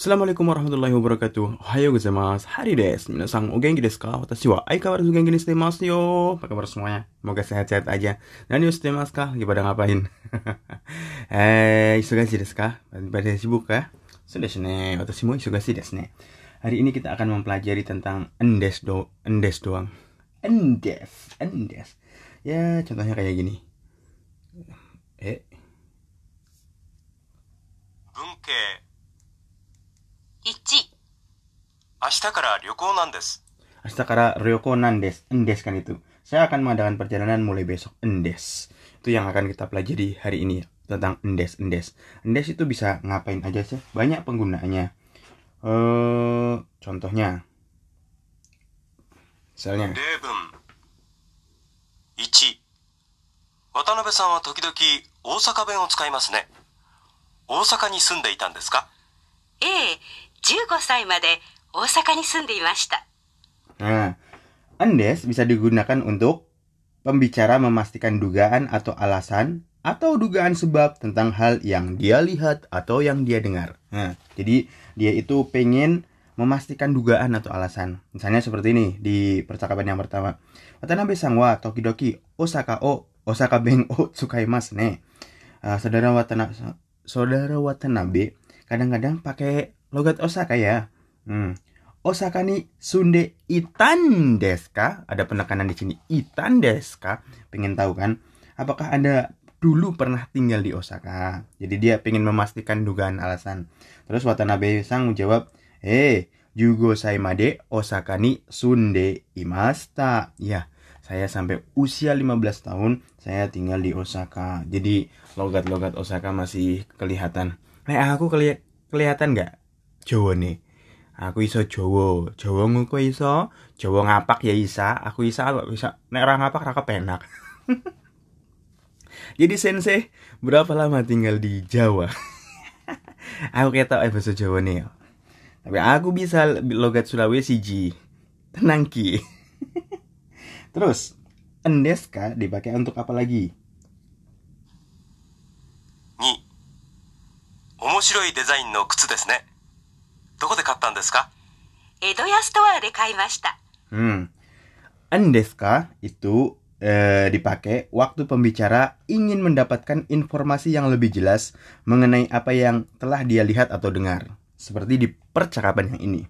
Assalamualaikum warahmatullahi wabarakatuh. Ohayo gozaimasu. Hari desu. Minasan o genki desu ka? Watashi wa aikawarazu genki ni shite masu yo. Apa kabar semuanya? Semoga sehat-sehat aja. Dan yo shite masu ka? Lagi pada ngapain? eh, isogashi desu ka? Pada sibuk ya? Sudah ne. Watashi mo isogashi desu ne. Hari ini kita akan mempelajari tentang endes do endes doang. Endes, endes. Ya, contohnya kayak gini. Eh, 文系1、明日から旅行なんです Astakara Ryoko Nandes, Endes kan itu. Saya akan mengadakan perjalanan mulai besok, Endes. Itu yang akan kita pelajari hari ini tentang Endes, Endes. Endes itu bisa ngapain aja sih? Banyak penggunaannya. Eh, contohnya, misalnya, 例文1渡辺さんは時々大阪弁を使いますね 大阪に住んでいたんですかええ、15歳まで大阪に住んでいました。 nah, Endes bisa digunakan untuk pembicara memastikan dugaan atau alasan atau dugaan sebab tentang hal yang dia lihat atau yang dia dengar. Nah, jadi dia itu pengen memastikan dugaan atau alasan. Misalnya seperti ini di percakapan yang pertama. Watanabe sang wa tokidoki Osaka o Osaka ben o tsukaimasu ne. Ah, saudara Watanabe saudara Watanabe kadang-kadang pakai logat Osaka ya. Hmm. Osaka ni sunde itan desu ka? Ada penekanan di sini. Itan desu ka? Pengen tahu kan? Apakah Anda dulu pernah tinggal di Osaka? Jadi dia pengen memastikan dugaan alasan. Terus Watanabe sang menjawab, "Eh, Jugo made Osaka ni sunde imasta." Ya, saya sampai usia 15 tahun saya tinggal di Osaka. Jadi logat-logat Osaka masih kelihatan. Nah, aku keli kelihatan nggak Jawa nih? Aku iso Jawa, Jawa ngono iso, Jawa ngapak ya isa, aku isa kok bisa nek ora ngapak ra kepenak. Jadi sensei berapa lama tinggal di Jawa? aku ketok eh bahasa Jawa nih. Tapi aku bisa logat Sulawesi ji. Tenang ki. Terus endeska dipakai untuk apa lagi? 2面白いデザインの靴ですね どこで買ったんですか江戸屋ストアで買いました。 Hmm. Endeska itu eh, dipakai waktu pembicara ingin mendapatkan informasi yang lebih jelas mengenai apa yang telah dia lihat atau dengar. Seperti di percakapan yang ini.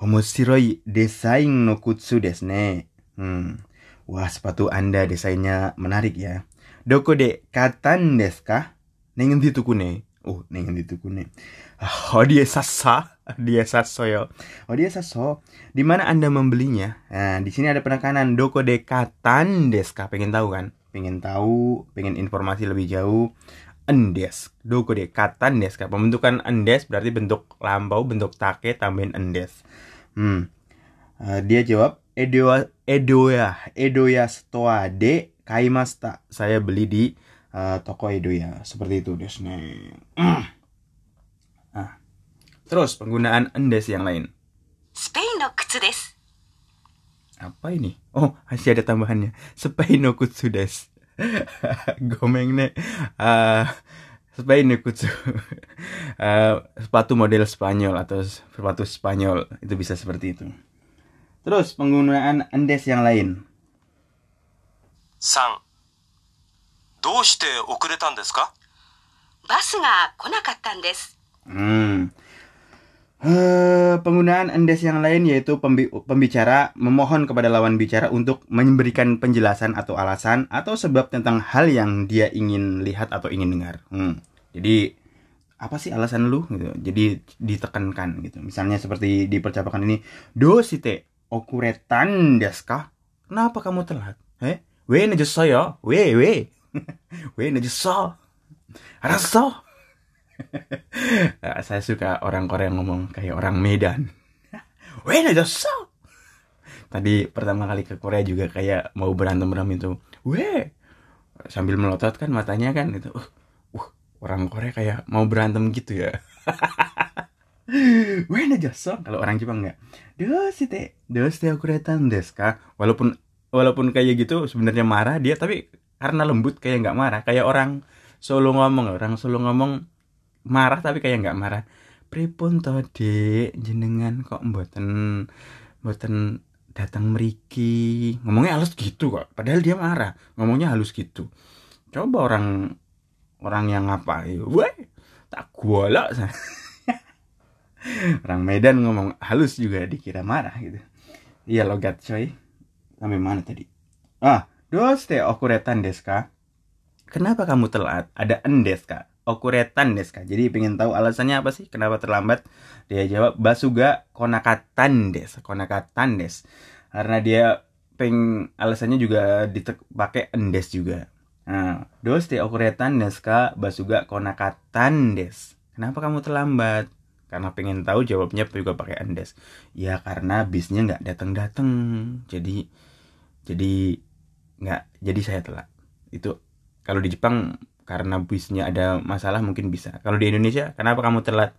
Omoshiroi desain no kutsu desu ne. Hmm. Wah, sepatu Anda desainnya menarik ya. Doko de katan desu ka? Nengen ditukune. Oh, nengen ditukune. Oh, dia sasa. Dia saso yo. Oh, dia saso. Di mana Anda membelinya? Nah, di sini ada penekanan doko de katan desu ka? Pengen tahu kan? Pengen tahu, pengen informasi lebih jauh. Endes, doko de katan desu ka? Pembentukan endes berarti bentuk lampau, bentuk take tambahin endes. Hmm. Eh, dia jawab Edoya Edoya Edoya Stoa de kaimasta. Saya beli di uh, toko Edo ya seperti itu Disney nah. terus penggunaan endes yang lain? Spain kutsu apa ini? Oh masih ada tambahannya. Spain kutsu des. Gomeng ne uh, eh, Spain kutsu. Uh, sepatu model Spanyol atau sepatu Spanyol itu bisa seperti itu. Terus penggunaan endes yang lain? Sang. どうして遅れたんですかバスが来なかったんです。 Hmm. Eh, penggunaan endes yang lain yaitu pembi- pembicara memohon kepada lawan bicara untuk memberikan penjelasan atau alasan atau sebab tentang hal yang dia ingin lihat atau ingin dengar. Hmm. Jadi apa sih alasan lu gitu. Jadi ditekankan gitu. Misalnya seperti di percakapan ini, "Dosite okuretan desu ka?" Kenapa kamu telat? Eh? We najuso yo. We we. we najuso. Araso. Nah, saya suka orang Korea ngomong kayak orang Medan. Weh, so. Tadi pertama kali ke Korea juga kayak mau berantem berantem itu. Weh, sambil melotot kan matanya kan itu. Uh, uh, orang Korea kayak mau berantem gitu ya. Weh, so. Kalau orang Jepang enggak. Dosite, dosite okuretan desu ka? Walaupun walaupun kayak gitu sebenarnya marah dia tapi karena lembut kayak nggak marah. Kayak orang Solo ngomong orang Solo ngomong marah tapi kayak nggak marah. Pripun to dek jenengan kok mboten mboten datang meriki ngomongnya halus gitu kok padahal dia marah. Ngomongnya halus gitu. Coba orang orang yang apa wah tak golok orang Medan ngomong halus juga dikira marah gitu. Iya logat coy. Sampai mana tadi? Ah doste okuretan deska kenapa kamu telat ada endes kak okuretan deska. Jadi pengen tahu alasannya apa sih kenapa terlambat? Dia jawab basuga konakatan des, konakatan des. Karena dia peng alasannya juga dipakai endes juga. Nah, dos te okuretan deska basuga konakatan des. Kenapa kamu terlambat? Karena pengen tahu jawabnya juga pakai endes. Ya karena bisnya nggak datang-datang. Jadi jadi nggak jadi saya telat. Itu kalau di Jepang karena bisnya ada masalah mungkin bisa. Kalau di Indonesia kenapa kamu telat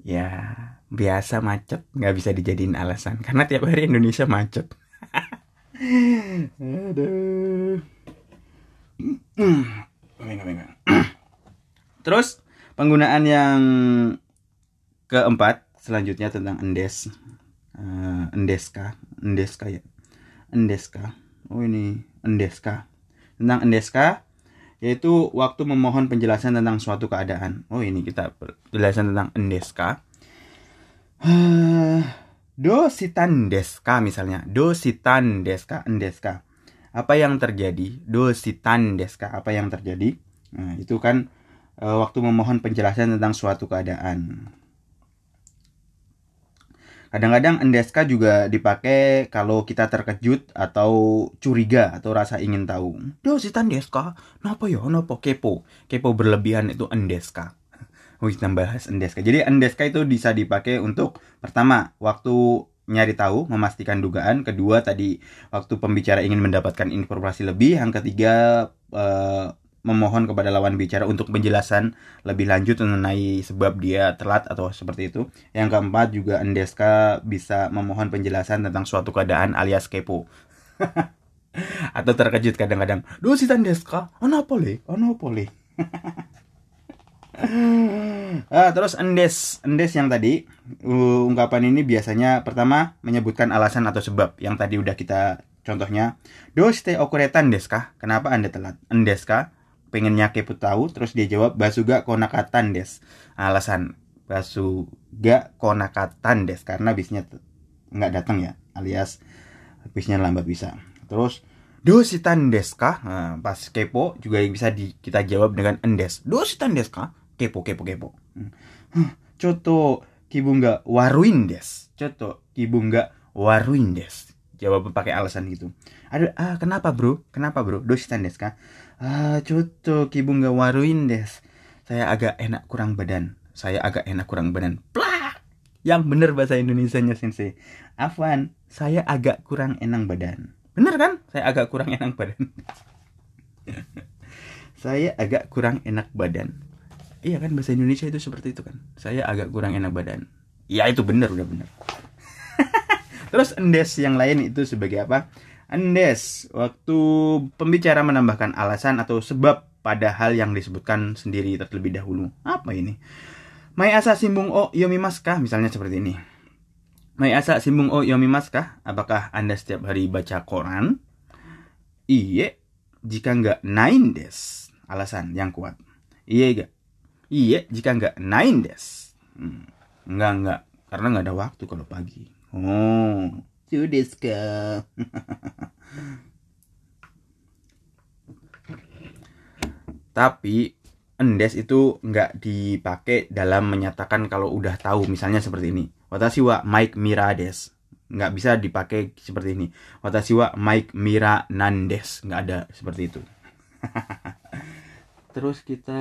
ya biasa macet nggak bisa dijadiin alasan. Karena tiap hari Indonesia macet. Terus penggunaan yang keempat selanjutnya tentang endes. Uh, endeska. Endeska ya. Endeska oh ini endeska tentang endeska yaitu waktu memohon penjelasan tentang suatu keadaan. Oh ini kita penjelasan tentang endeska. Dositan deska misalnya. Dositan deska endeska. Apa yang terjadi? Dositan deska. Apa yang terjadi? Nah, itu kan e, waktu memohon penjelasan tentang suatu keadaan. Kadang-kadang endeska juga dipakai kalau kita terkejut atau curiga atau rasa ingin tahu. Dositan deska, napa ya, napa kepo. Kepo berlebihan itu endeska. Wih, kita bahas endeska. Jadi endeska itu bisa dipakai untuk pertama, waktu nyari tahu, memastikan dugaan. Kedua, tadi waktu pembicara ingin mendapatkan informasi lebih. Yang ketiga, uh, memohon kepada lawan bicara untuk penjelasan lebih lanjut mengenai sebab dia telat atau seperti itu. Yang keempat juga Endeska bisa memohon penjelasan tentang suatu keadaan alias kepo. atau terkejut kadang-kadang. Duh si Endeska, ono apa le? Ono apa le? ah, terus endes, endes yang tadi uh, ungkapan ini biasanya pertama menyebutkan alasan atau sebab yang tadi udah kita contohnya. Doste okuretan deska? Kenapa Anda telat? Endeska? Pengennya kepo tahu terus dia jawab basuga konakatan des. Alasan basuga konakatan des karena bisnya nggak datang ya alias bisnya lambat bisa. Terus dositan des kah? Nah, pas kepo juga bisa di, kita jawab dengan endes. Dositan des kah? Kepo kepo kepo. Hmm. coto kibunga waruin des. Coto kibunga waruin des jawab pakai alasan itu ada ah kenapa bro kenapa bro dositan des kah Ah, cuto kibunga waruin des. Saya agak enak kurang badan. Saya agak enak kurang badan. Plak! Yang bener bahasa Indonesia-nya sensei. Afwan, saya agak kurang enak badan. Bener kan? Saya agak kurang enak badan. saya agak kurang enak badan. Iya kan bahasa Indonesia itu seperti itu kan. Saya agak kurang enak badan. Ya itu bener udah bener. Terus endes yang lain itu sebagai apa? Andes, waktu pembicara menambahkan alasan atau sebab pada hal yang disebutkan sendiri terlebih dahulu. Apa ini? Mai asa simbung o yomimaskah? Misalnya seperti ini. Mai asa simbung o yomimaskah? Apakah Anda setiap hari baca koran? Iya, jika enggak nain des. Alasan yang kuat. Iya enggak? Iya, jika enggak nain des. Hmm. Enggak, enggak. Karena enggak ada waktu kalau pagi. Oh, Sudeska. Tapi endes itu nggak dipakai dalam menyatakan kalau udah tahu misalnya seperti ini. Watashi wa Mike Mirades. Nggak bisa dipakai seperti ini. Watashi wa Mike Mira Nandes. Nggak ada seperti itu. Terus kita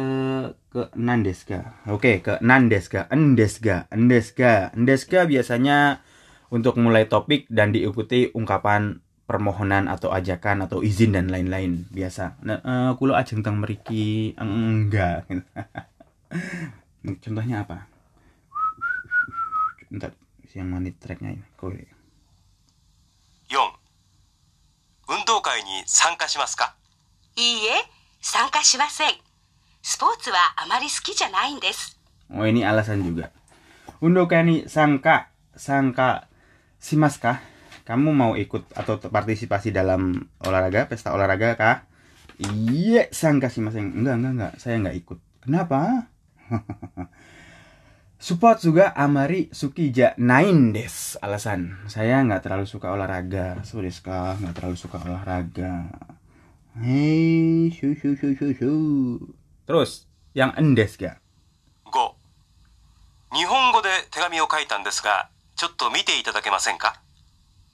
ke Nandeska. Oke, ke Nandeska. Endeska. Endeska. Endeska biasanya untuk mulai topik dan diikuti ungkapan permohonan atau ajakan atau izin dan lain-lain biasa. Nah, uh, kulo ajeng tentang meriki enggak. Contohnya apa? Entar yang manit tracknya ini. Kowe. 4. 運動会に参加しますかいいえ参加しませんスポーツはあまり好きじゃないんです Oh ini alasan juga. Untuk nih sangka sangka simas kah? Kamu mau ikut atau partisipasi dalam olahraga, pesta olahraga kah? Iya, sangka simas enggak enggak enggak, saya enggak ikut. Kenapa? Support juga Amari Sukija Nain des alasan saya nggak terlalu suka olahraga Sudeska nggak terlalu suka olahraga Hei shu shu shu shu shu terus yang endes ga 5日本語で手紙を書いたんですが ちょっと見ていただけませんか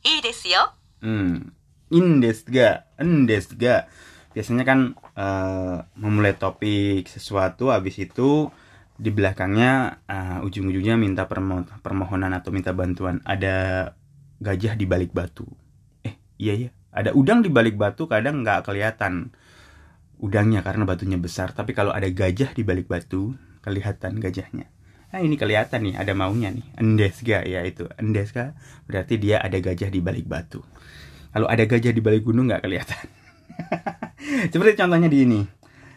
いいですよ hmm indes ga endes ga biasanya kan uh, memulai topik sesuatu habis itu di belakangnya uh, ujung-ujungnya minta permo permohonan atau minta bantuan ada gajah di balik batu eh iya ya ada udang di balik batu kadang nggak kelihatan udangnya karena batunya besar tapi kalau ada gajah di balik batu kelihatan gajahnya nah ini kelihatan nih ada maunya nih endesga ya itu endesga berarti dia ada gajah di balik batu kalau ada gajah di balik gunung nggak kelihatan seperti contohnya di ini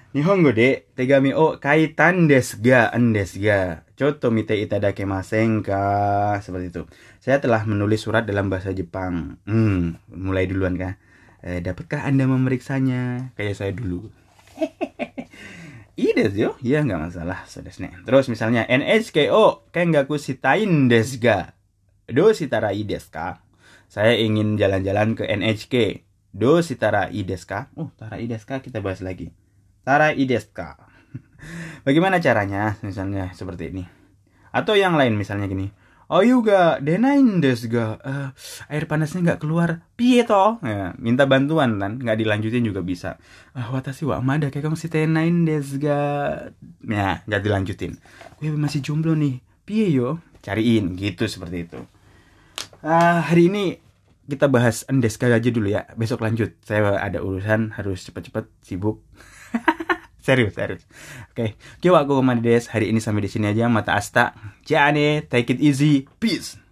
Nihongo de tegami o kaitan desu ga en desu ga. Choto mite itadakemasen ka. Seperti itu. Saya telah menulis surat dalam bahasa Jepang. Hmm, mulai duluan kah? Eh, dapatkah Anda memeriksanya? Kayak saya dulu. Iya yo, iya nggak masalah, sodesne. Terus misalnya NHKO kengaku sitain desu ga. Do sitara i desu ka? Saya ingin jalan-jalan ke NHK. Do sitara i desu ka? Oh, tara i desu ka kita bahas lagi. Tara ideska. Bagaimana caranya? Misalnya seperti ini. Atau yang lain misalnya gini. Oh juga denain desu ga. Uh, air panasnya nggak keluar. Piye toh? Ya, minta bantuan kan, nggak dilanjutin juga bisa. Ah, watashi wa amada kayak kamu si tenain desu ga. Ya, nggak dilanjutin. Gue masih jomblo nih. Piye yo? Cariin gitu seperti itu. Ah, hari ini kita bahas endeska aja dulu ya. Besok lanjut. Saya ada urusan harus cepet-cepet sibuk. Serius, serius. Oke, okay. Kyo aku Komandi Hari ini sampai di sini aja. Mata Asta. Jane, take it easy. Peace.